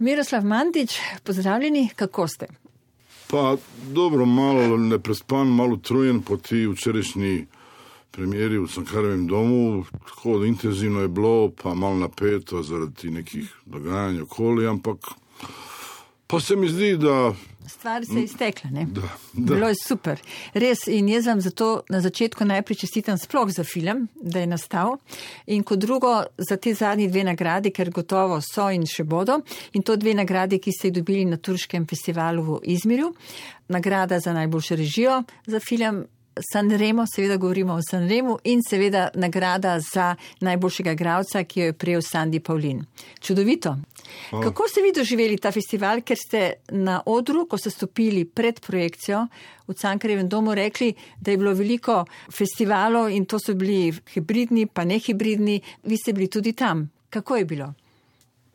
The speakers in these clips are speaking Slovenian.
Miroslav Mandič, pozdravljeni, kako ste? Pa dobro, malo neprespan, malo trujen po ti včerajšnji premjeri v Sankarevem domu. Tako intenzivno je bilo, pa malo napeto zaradi nekih dogajanja okoli, ampak pa se mi zdi, da Stvari se je iztekla, ne? Da, da. Bilo je super. Res in jaz vam zato na začetku najprej čestitam sploh za film, da je nastal in kot drugo za te zadnji dve nagradi, ker gotovo so in še bodo. In to dve nagradi, ki ste jih dobili na Turškem festivalu v Izmirju. Nagrada za najboljšo režijo za film Sanremo, seveda govorimo o Sanremu in seveda nagrada za najboljšega gravca, ki jo je prejel Sandy Paulin. Čudovito. Hvala. Kako ste vi doživeli ta festival, ker ste na odru, ko ste stopili pred projekcijo v Cankarjevem domu, rekli, da je bilo veliko festivalov in to so bili hibridni, pa ne hibridni, vi ste bili tudi tam. Kako je bilo?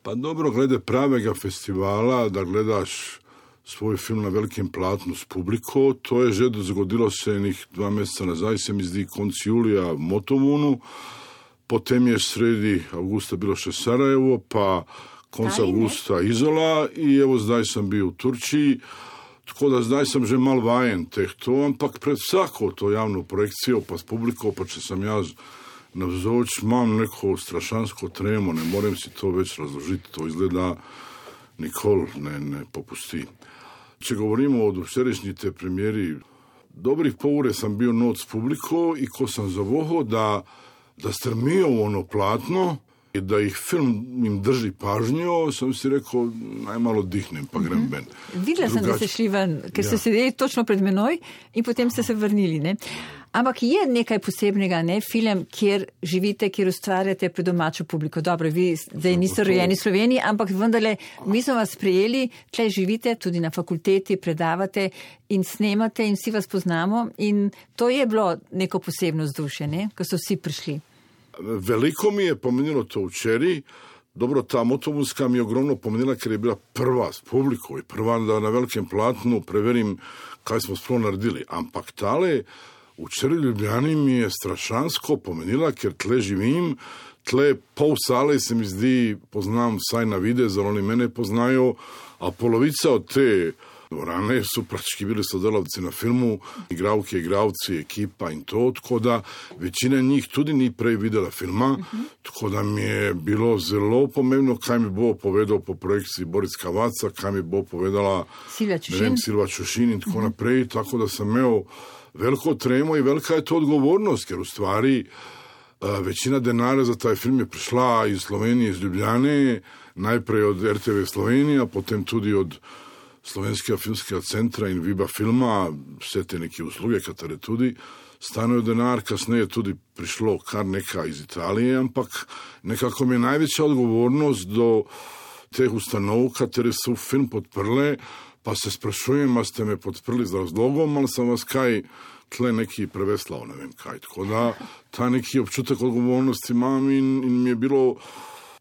Pa dobro, glede pravega festivala, da gledaš svoj film na velikem platnu s publiko, to je že zgodilo se enih dva meseca nazaj, se mi zdi konc julija v Motovunu, potem je sredi avgusta bilo še Sarajevo, pa konc avgusta Izola i evo zdaj sam bio u Turčiji, tako da zdaj sam že mal vajen teh to, ampak pred vsako to javno projekcijo, pa s publiko, pa če sam jaz navzoč, imam neko strašansko tremo, ne morem si to več razložiti, to izgleda nikoli ne, ne popusti. Če govorimo o včerajšnji te premjeri, dobrih pol ure sam bio noc s publiko i ko sam zavohao da, da strmijo u ono platno i da ih film im drži pažnju, sam si rekao, najmalo dihnem pa grem ven. Videla sem, da ste šli ven, ker ste Ja. sedeli točno pred menoj in potem ste se vrnili. Ne? Ampak je nekaj posebnega, ne? film, kjer živite, kjer ustvarjate pred domačo publiko. Dobro, vi zdaj niste rojeni v Sloveniji, ampak vendarle mi smo vas prijeli, tle živite, tudi na fakulteti, predavate in snemate in vsi vas poznamo. In to je bilo neko posebno vzdušje, ne? ko so vsi prišli. Veliko mi je pomenilo to včeraj. Dobro, ta motovunska mi je ogromno pomenila, ker je bila prva s publiko i prva da na velikem platnu preverim kaj smo sploh naredili. Ampak tale včeraj Ljubljani mi je strašansko pomenila, ker tle živim, tle pol sale se mi zdi, poznam vsaj na videz, ali oni mene poznajo, a polovica od te dvorane su praktički bili sodelavci na filmu, igravke, igravci, ekipa in to, tako da većina njih tudi ni prej videla filma, tako da mi je bilo zelo pomembno, kaj mi bo povedal po projekciji Boris Kavaca, kaj mi bo povedala Silvija ne Čušin. vem, Silva Čušin in tako naprej, tako da sam imel veliko tremo i velika je to odgovornost, jer u stvari a, većina denara za taj film je prišla iz Slovenije, iz Ljubljane, najprej od RTV Slovenija, potem tudi od Slovenskega filmskega centra in Viba filma, vse te neke usluge, katere tudi stanejo denar, kasneje tudi prišlo kar nekaj iz Italije, ampak nekako mi je največja odgovornost do teh ustanov, katere su film podprle, pa se sprašujem, a ste me podprli z razlogom, ali sam vas kaj tle neki preveslal, ne vem kaj. Tako da ta neki občutek odgovornosti imam in, in mi je bilo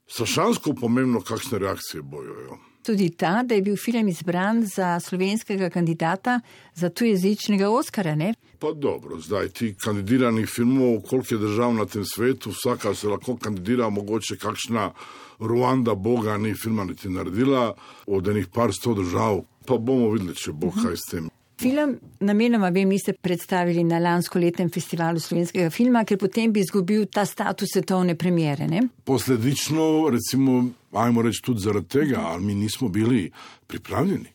strašansko pomembno, kakšne reakcije bojo. Tudi ta, da je bil film izbran za slovenskega kandidata za tujezičnega Oskara, ne? Pa dobro, zdaj ti kandidiranih filmov, koliko je držav na tem svetu, vsaka se lahko kandidira, mogoče kakšna Ruanda Boga ni filma niti naredila, od enih par sto držav, pa bomo videli, če bo kaj s tem. Film namenoma vem, niste predstavili na lansko letnem festivalu slovenskega filma, ker potem bi izgubil ta status svetovne premjere. Ne? Posledično, recimo, ajmo reči tudi zaradi tega, ali mi nismo bili pripravljeni.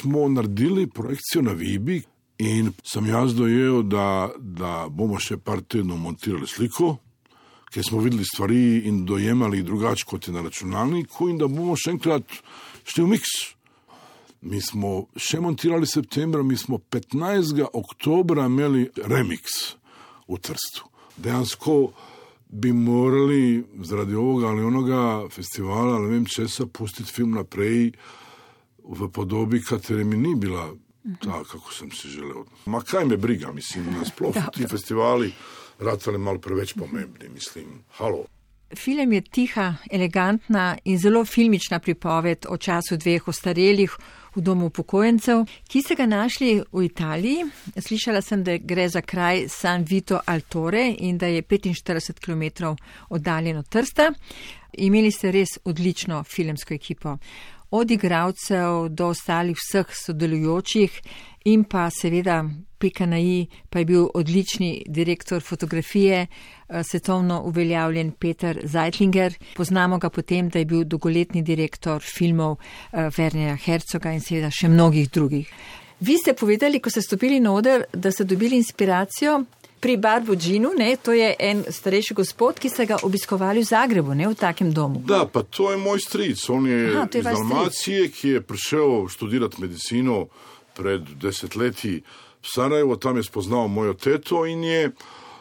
Smo naredili projekcijo na Vibi in sem jaz dojel, da, da bomo še par tednov montirali sliko, ker smo videli stvari in dojemali drugače kot je na računalniku in da bomo še enkrat šli v miks. Mi smo še montirali septembra, mi smo 15. oktobra imeli remix v Trstu. Dejansko bi morali zaradi ovoga ali onoga festivala, ne vem česa, pustiti film naprej v podobi, katere mi ni bila ta, kako sem si želel. Ma kaj me briga, mislim, nasploh ti festivali ratali malo preveč pomembni, mislim, halo. Film je tiha, elegantna in zelo filmična pripoved o času dveh ostarelih v domu upokojencev, ki ste ga našli v Italiji. Slišala sem, da gre za kraj San Vito Altore in da je 45 km oddaljen od Trsta. Imeli ste res odlično filmsko ekipo. Od igravcev do ostalih vseh sodelujočih in pa seveda pika na i, pa je bil odlični direktor fotografije, eh, svetovno uveljavljen Peter Zeitlinger. Poznamo ga potem, da je bil dolgoletni direktor filmov eh, Wernerja Herzoga in seveda še mnogih drugih. Vi ste povedali, ko ste stopili na oder, da ste dobili inspiracijo pri Barbu Džinu, ne, to je en starejši gospod, ki ste ga obiskovali v Zagrebu, ne v takem domu. Da, pa to je moj stric. On je, Aha, je iz Dalmacije, ki je prišel študirati medicino pred desetletji v Sarajevo, tam je spoznal mojo teto in je,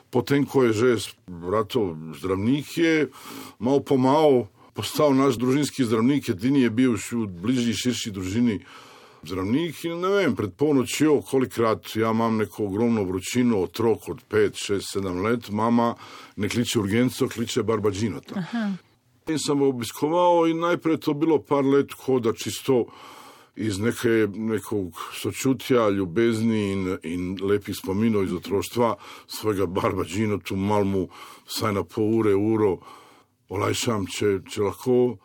potem ko je že vratov zdravnik, je mal po mal postal naš družinski zdravnik, edini je bil v bližnji širši družini zdravnik in ne vem, pred polnočjo, kolikrat ja imam neko ogromno vročino, otrok od 5, 6, 7 let, mama ne kliče urgenco, kliče barbađinota. In sem obiskoval in najprej to bilo par let hoda čisto iz neke, nekog sočutja, ljubezni in, in lepih spominov iz otroštva svojega barbađina, tu mal mu vsaj na pol ure, uro olajšam, če, če lahko.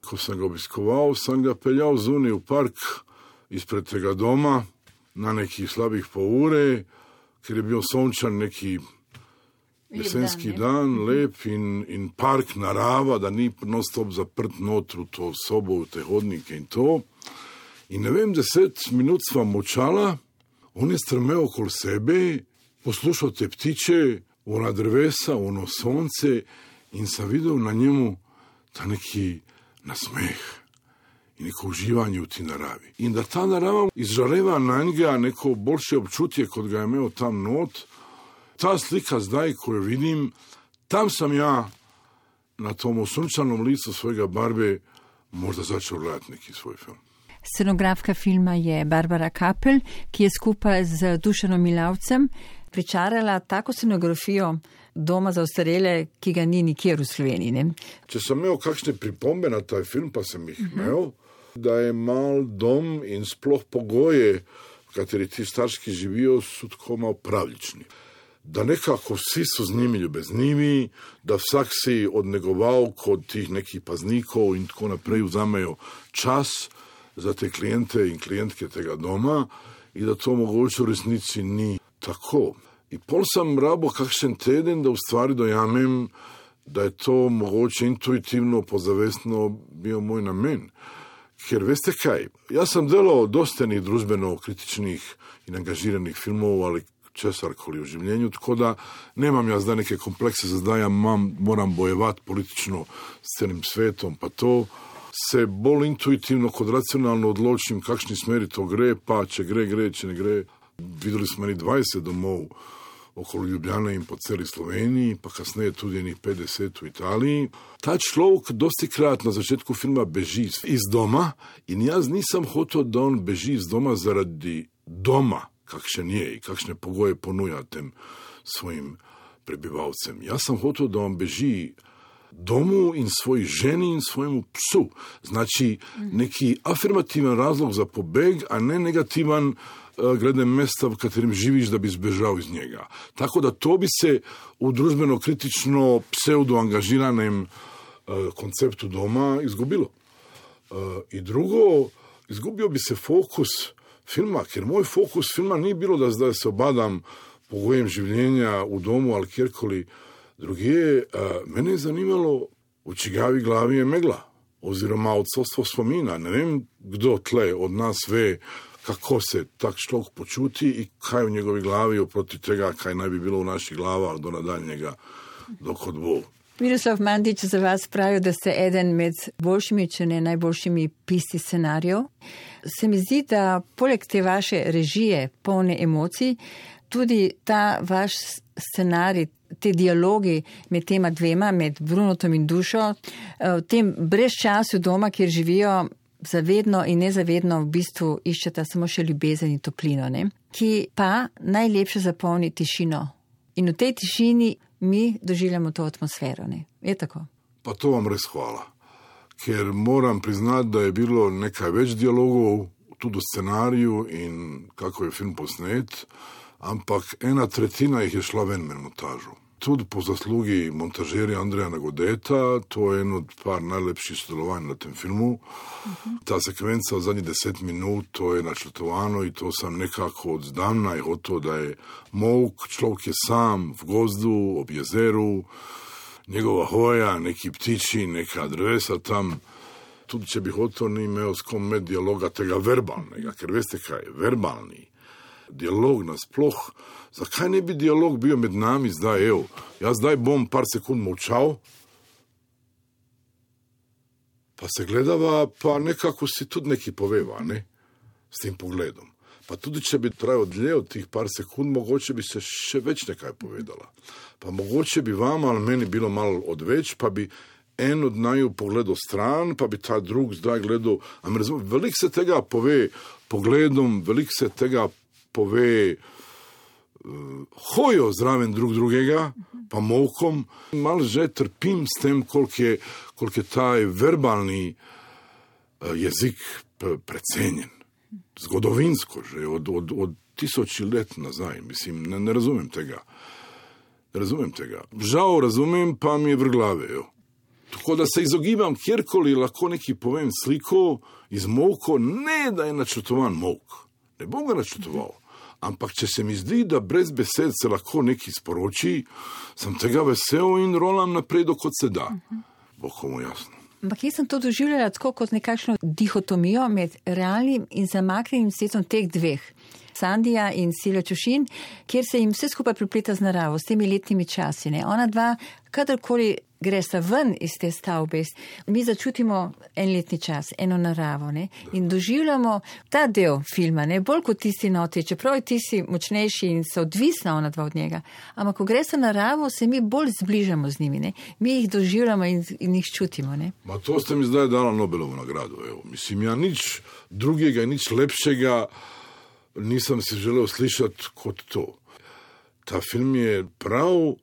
Ko sem ga obiskoval, sem ga peljal zunaj v park, ispred tega doma na nekih slabih pol ure, ker je bil sončan neki jesenski dan, dan mhm. lep in, in park narava, da ni non-stop zaprt notru to sobo, v te hodnike in to. In ne vem, deset minut sva močala, on je strmel okoli sebe, poslušal te ptiče, ona drevesa, ono sonce in sem videl na njemu ta neki nasmeh in neko uživanje v ti naravi. In da ta narava izžareva na njega neko boljše občutje, kot ga je imel tam not, ta slika zdaj, ko jo vidim, tam sem ja na tom sunčanem licu svojega barbe morda začel gledati neki svoj film. Scenografka filma je Barbara Kapel, ki je skupaj z Dušanom Milavcem pričarala tako scenografijo doma za ostarele, ki ga ni nikjer v Sloveniji. Ne? Če sem imel kakšne pripombe na ta film, pa sem jih uh -huh. Da je mal dom in sploh pogoje, v kateri ti starški živijo, so tako malo pravični. Da nekako vsi so z njimi ljubeznimi, da vsak si odnegoval kot tih nekih paznikov in tako naprej vzamejo čas za te klijente in klientke tega doma in da to mogoče v resnici ni tako. In pol sem rabo kakšen teden, da v stvari dojamem, da je to mogoče intuitivno, pozavestno bil moj namen. Ker veste kaj, jaz sem delal dosta enih družbeno-kritičnih in angažiranih filmov ali česar koli v življenju, tako da nemam jaz zdaj neke komplekse, za zdaj imam, moram bojevati politično s celim svetom, pa to se bolj intuitivno kot racionalno odločim, kakšni smeri to gre, pa če gre, gre, če ne gre. Videli smo ni 20 domov okoli Ljubljana in po celi Sloveniji, pa kasneje tudi nekaj 50 v Italiji. Ta človek dosti krat na začetku filma beži iz doma in jaz nisem hotel, da on beži iz doma zaradi doma, kakšen je in kakšne pogoje ponuja tem svojim prebivalcem. Jaz sem hotel, da on beži domu in svoji ženi in svojemu psu. Znači neki afirmativen razlog za pobeg, a ne negativen. Eh, glede mesta, v katerem živiš, da bi zbežal iz njega. Tako da to bi se v družbeno kritično pseudo-angažiranem uh, konceptu doma izgubilo. Uh, in drugo, izgubil bi se fokus filma, ker moj fokus filma ni bilo, da zdaj se obadam pogojem življenja v domu ali kjerkoli drugje. Mene je zanimalo, v čigavi glavi je megla. Oziroma, odsostvo spomina. Ne vem, kdo tle od nas ve, kako se tak človek počuti in kaj v njegovi glavi oproti tega, kaj naj bi bilo v naših glavah do nadaljnjega, dokot bo. Miroslav Mandič za vas pravi, da ste eden med boljšimi, če ne najboljšimi pisti scenarijev. Se mi zdi, da poleg te vaše režije, polne emocij, tudi ta vaš scenarij, te dialogi med tema dvema, med Brunotom in dušo, eh, v tem brezčasju doma, kjer živijo, zavedno in nezavedno v bistvu iščeta samo še ljubezen in toplino, ne? ki pa najlepše zapolni tišino. In v tej tišini mi doživljamo to atmosfero. Ne? Je tako? Pa to vam res hvala. Ker moram priznati, da je bilo nekaj več dialogov, tudi v scenariju in kako je film posnet, ampak ena tretjina jih je šla ven med montažo. Tudi po zaslugi montažerja Andreja Nagodeta, to je eno od par najlepših sodelovanj na tem filmu. Ta sekvenca v zadnjih deset minut, to je načrtovano in to sem nekako od zdavnaj hotel, da je mok, človek je sam v gozdu, ob jezeru, njegova hoja, neki ptiči, neka drevesa tam. Tudi če bi hotel, ni imel s kom med dialoga tega verbalnega, ker veste kaj, verbalni dialog nasploh, zakaj ne bi dialog bil med nami zdaj, evo, jaz zdaj bom par sekund molčal, pa se gledava, pa nekako si tudi nekaj poveva, ne, s tem pogledom. Pa tudi, če bi trajal dlje od tih par sekund, mogoče bi se še več nekaj povedala. Pa mogoče bi vam ali meni bilo malo odveč, pa bi en od naju pogledal stran, pa bi ta drug zdaj gledal. Veliko se tega pove pogledom, veliko se tega pove, uh, hojo zraven drug drugega, pa mokom. Mal že trpim s tem, koliko je, koliko je ta verbalni uh, jezik precenjen. Zgodovinsko, že od, od, od tisoči let nazaj, mislim, ne, ne razumem tega. Razumem tega. Žal razumem, pa mi je v glavi. Tako da se izogibam, kjerkoli lahko neki povem sliko iz moka, ne da je načrtovan mok. Ne bom ga načrtoval. Ampak, če se mi zdi, da brez besed se lahko nekaj sporoči, sem tega vesel in rolam naprej, kot se da. Bo komu jasno. Ampak jaz sem to doživljala tako kot nekakšno dihotomijo med realnim in zamaknjenim svetom teh dveh. Sandija in Silja Čušin, kjer se jim vse skupaj pripleta z naravo, s temi letnimi časi. Ne. Ona dva, kadarkoli gresta ven iz te stavbe, mi začutimo en letni čas, eno naravo ne? in doživljamo ta del filma, ne? bolj kot tisti noti, čeprav je tisti močnejši in so odvisna ona dva od njega. Ampak, ko gresta naravo, se mi bolj zbližamo z njimi, ne? mi jih doživljamo in, in jih čutimo. Ma to ste mi zdaj dala Nobelovo nagrado. Evo. Mislim, ja nič drugega, nič lepšega nisem si želel slišati kot to. Ta film je prav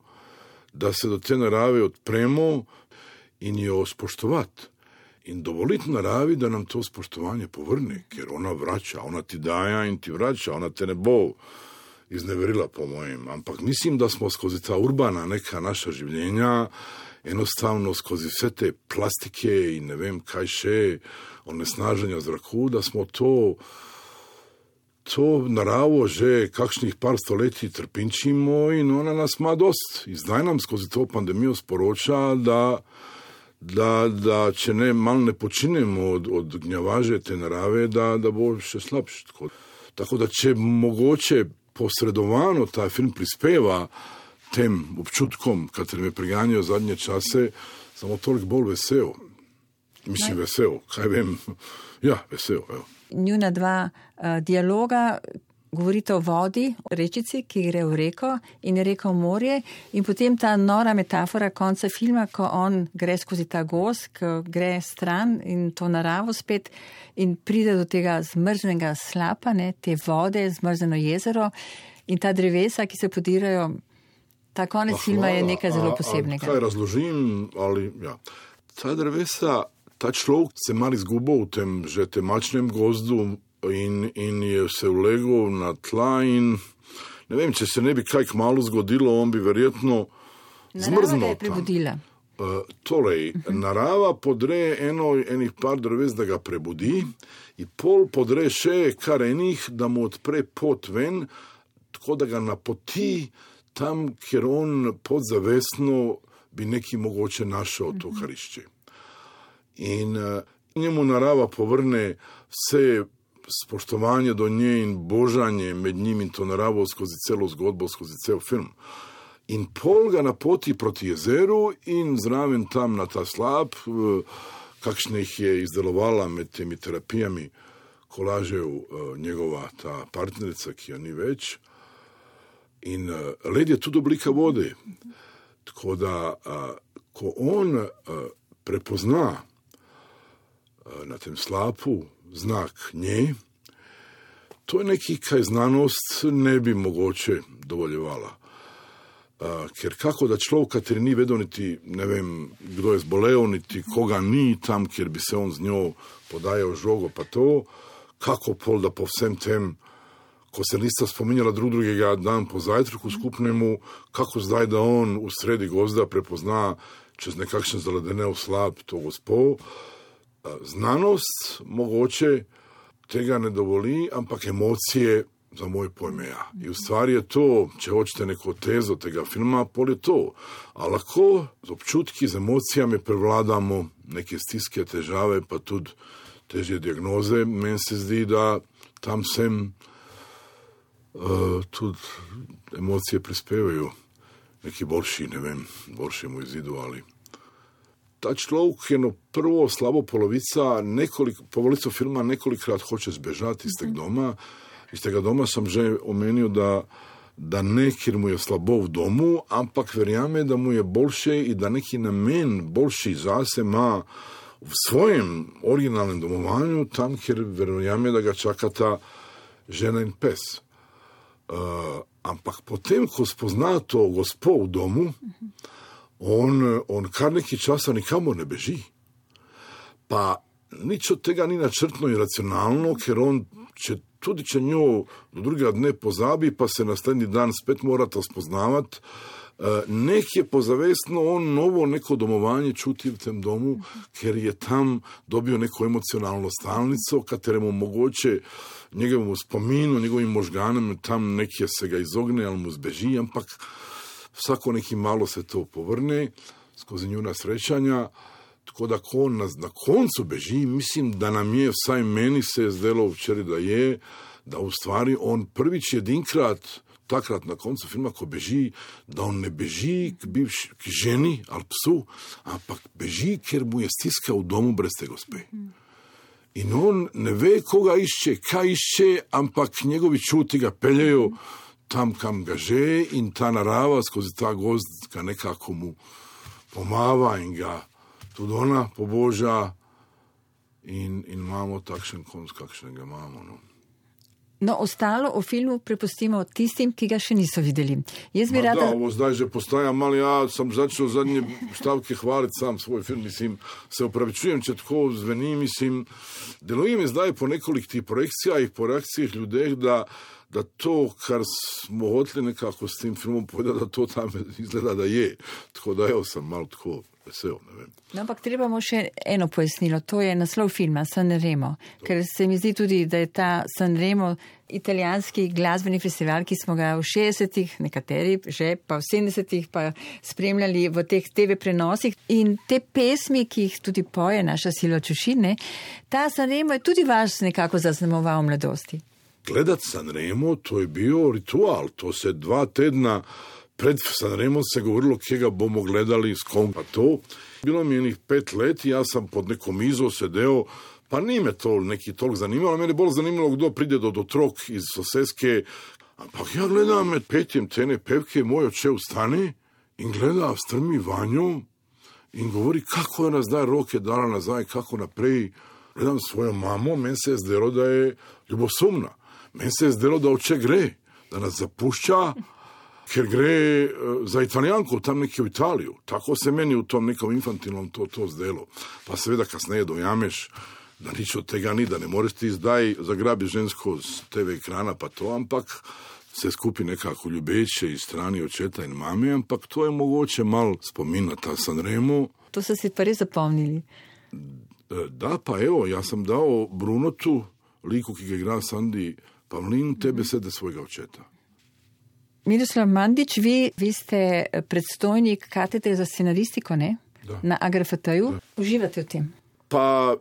da se do te narave odpremo in jo spoštovati. In dovoliti naravi, da nam to spoštovanje povrne, ker ona vrača, ona ti daja in ti vrača, ona te ne bo izneverila, po mojem. Ampak mislim, da smo skozi ta urbana neka naša življenja, enostavno skozi vse te plastike in ne vem kaj še, onesnaženja zraku, da smo to to naravo že kakšnih par stoletij trpinčimo in ona nas ima dost. In zdaj nam skozi to pandemijo sporoča, da, da, da če ne malo ne počinemo od, od gnjavaže te narave, da, da bo še slabš. Tako, tako da če mogoče posredovano ta film prispeva tem občutkom, kateri me priganjajo zadnje čase, samo toliko bolj vesel. Mislim, vesel, kaj vem. Ja, vesel. Evo njuna dva uh, dialoga. Govorite o vodi, o rečici, ki gre v reko in reko v morje, in potem ta nora metafora konca filma, ko on gre skozi ta gos, ko gre stran in to naravo spet in pride do tega zmrznega slapa, ne, te vode, zmrzeno jezero in ta drevesa, ki se podirajo. Ta konec ah, filma je nekaj zelo posebnega. Kaj razložim? Ali, ja. Ta drevesa ta človek se mar izgubil v tem že temačnem gozdu in, in je se vlegel na tla. In, ne vem, če se ne bi kaj kmalo zgodilo, on bi verjetno zmrznil. Uh, torej, uh -huh. narava podre eno, enih par dreves, da ga prebudi, in pol podre še kar enih, da mu odpre pot ven, tako da ga napoti tam, kjer on podzavestno bi neki mogoče našel to karišče in uh, njemu narava povrne vse spoštovanje do nje in božanje med njim in to naravo skozi celo zgodbo, skozi cel film. In pol ga na poti proti jezeru in zraven tam na ta slab, uh, kakšne jih je izdelovala med temi terapijami, kolažev uh, njegova ta partnerica, ki jo ni več. In led je tudi oblika vode. Tako da, ko on prepozna na tem slapu znak nje. To je nekaj, kar znanost ne bi mogoče dovoljevala. Uh, ker kako da človek, ki ni vedel, niti vem, kdo je zbolel, niti koga ni tam, kjer bi se on z njo podajal žogo, pa to, kako pol da po vsem tem ko se nista spominjala drug drugega dan po zajtrku skupnemu, kako zdaj, da on v sredi gozda prepozna čez nekakšen zaledenel slab to gospo. Znanost mogoče tega ne dovoli, ampak emocije za moj pojme. Ja. In v stvari je to, če hočete neko tezo tega filma, pol je to. A lahko z občutki, z emocijami prevladamo neke stiske, težave, pa tudi težje diagnoze. Meni se zdi, da tam sem uh, tudi emocije prispevajo neki boljši, ne vem, boljšemu izidu ali. Ta človek je na prvo slabo polovica, nekoliko, polovico filma nekolikrat hoče zbežati iz tega doma. Iz tega doma sem že omenil, da, da ne, ker mu je slabo v domu, ampak verjame, da mu je boljše in da neki namen boljši zase ima v svojem originalnem domovanju, tam, kjer verjame, da ga čakata žena in pes. Uh, ampak potem, ko spozna to gospo v domu, on, on kar nekaj časa nikamor ne beži. Pa nič od tega ni načrtno in racionalno, ker on, če, tudi če njo do drugega dne pozabi, pa se naslednji dan spet morata spoznavati. Nek je pozavestno on novo neko domovanje čuti v tem domu, ker je tam dobil neko emocionalno stalnico, kateremu mogoče njegovemu spominu, njegovim možganem tam nekje se ga izogne ali mu zbeži, ampak vsako neki malo se to povrne skozi njuna srečanja. Tako da, ko nas na koncu beži, mislim, da nam je, vsaj meni se je zdelo včeraj, da je, da v stvari on prvič edinkrat, takrat na koncu filma, ko beži, da on ne beži k, bivš, k ženi ali psu, ampak beži, ker mu je stiska v domu brez te gospe. In on ne ve, koga išče, kaj išče, ampak njegovi čuti ga peljejo tam, kam ga že in ta narava skozi ta gozd ga nekako mu pomava in ga tudi ona poboža, in, in imamo takšen konc, kakšnega imamo. No. No, ostalo o filmu prepustimo tistim, ki ga še niso videli. Jaz bi rada. Da, zdaj že postaja malo, ja, sem začel zadnje stavke hvaliti sam svoj film, mislim, se upravičujem, če tako zveni, mislim, deluje mi zdaj po nekoliko projekcijah, po reakcijah ljudeh, da, da to, kar smo hoteli nekako s tem filmom povedati, da to tam izgleda, da je. Tako da, evo, sem malo tako vesel. No, ampak trebamo še eno pojasnilo. To je naslov filma San Remo. Ker se mi zdi tudi, da je ta San Remo italijanski glasbeni festival, ki smo ga v 60-ih, nekateri že pa v 70-ih pa spremljali v teh TV prenosih. In te pesmi, ki jih tudi poje naša silo Čušine, ta San Remo je tudi vas nekako zaznamoval v mladosti. Gledati San Remo, to je bil ritual, to se dva tedna pred Sanremo se govorilo, kje ga bomo gledali, s kom pa to. Bilo mi je njih pet let, jaz sem pod neko mizo sedel, pa ni me to neki toliko zanimalo, meni je bolj zanimalo, kdo pride do otrok iz sosedske. Ampak ja gledam med petjem tene pevke, moj oče vstane in gleda strmi vanjo in govori, kako je nas zdaj roke dala nazaj, kako naprej. Gledam svojo mamo, meni se je zdelo, da je ljubosumna, meni se je zdelo, da oče gre, da nas zapušča ker gre uh, za italijanko tam nekje v Italijo. Tako se meni v tom nekom infantilnom to, to zdelo. Pa seveda kasneje dojameš, da nič od tega ni, da ne moreš ti zdaj zagrabiti žensko z TV ekrana, pa to, ampak se skupi nekako ljubeče iz strani očeta in mame, ampak to je mogoče mal spomin na ta Sanremo. To so si pa res zapomnili. Da, pa evo, jaz sem dal Brunotu, liku, ki ga igra Sandy Pavlin, te besede svojega očeta. Miroslav Mandič, vi, vi ste predstojnik katedre za scenaristiko ne? na AGRFT-ju. Uživate v tem? Pa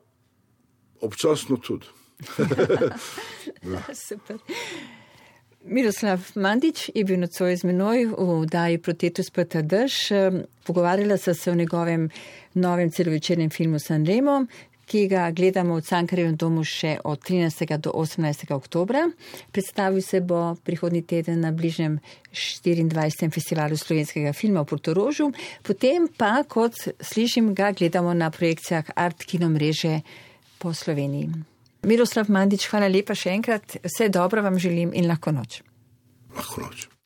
občasno tudi. Super. Miroslav Mandič je bil nocoj z menoj v daji Protetus Prta Drž. Pogovarjala sem se o njegovem novem celovečernem filmu Sanremo, ki ga gledamo v Cankarjevem domu še od 13. do 18. oktobra. Predstavil se bo prihodnji teden na bližnjem 24. festivalu slovenskega filma v Portorožu, potem pa, kot slišim, ga gledamo na projekcijah Art Kino mreže po Sloveniji. Miroslav Mandič, hvala lepa še enkrat, vse dobro vam želim in lahko noč. Lahko noč.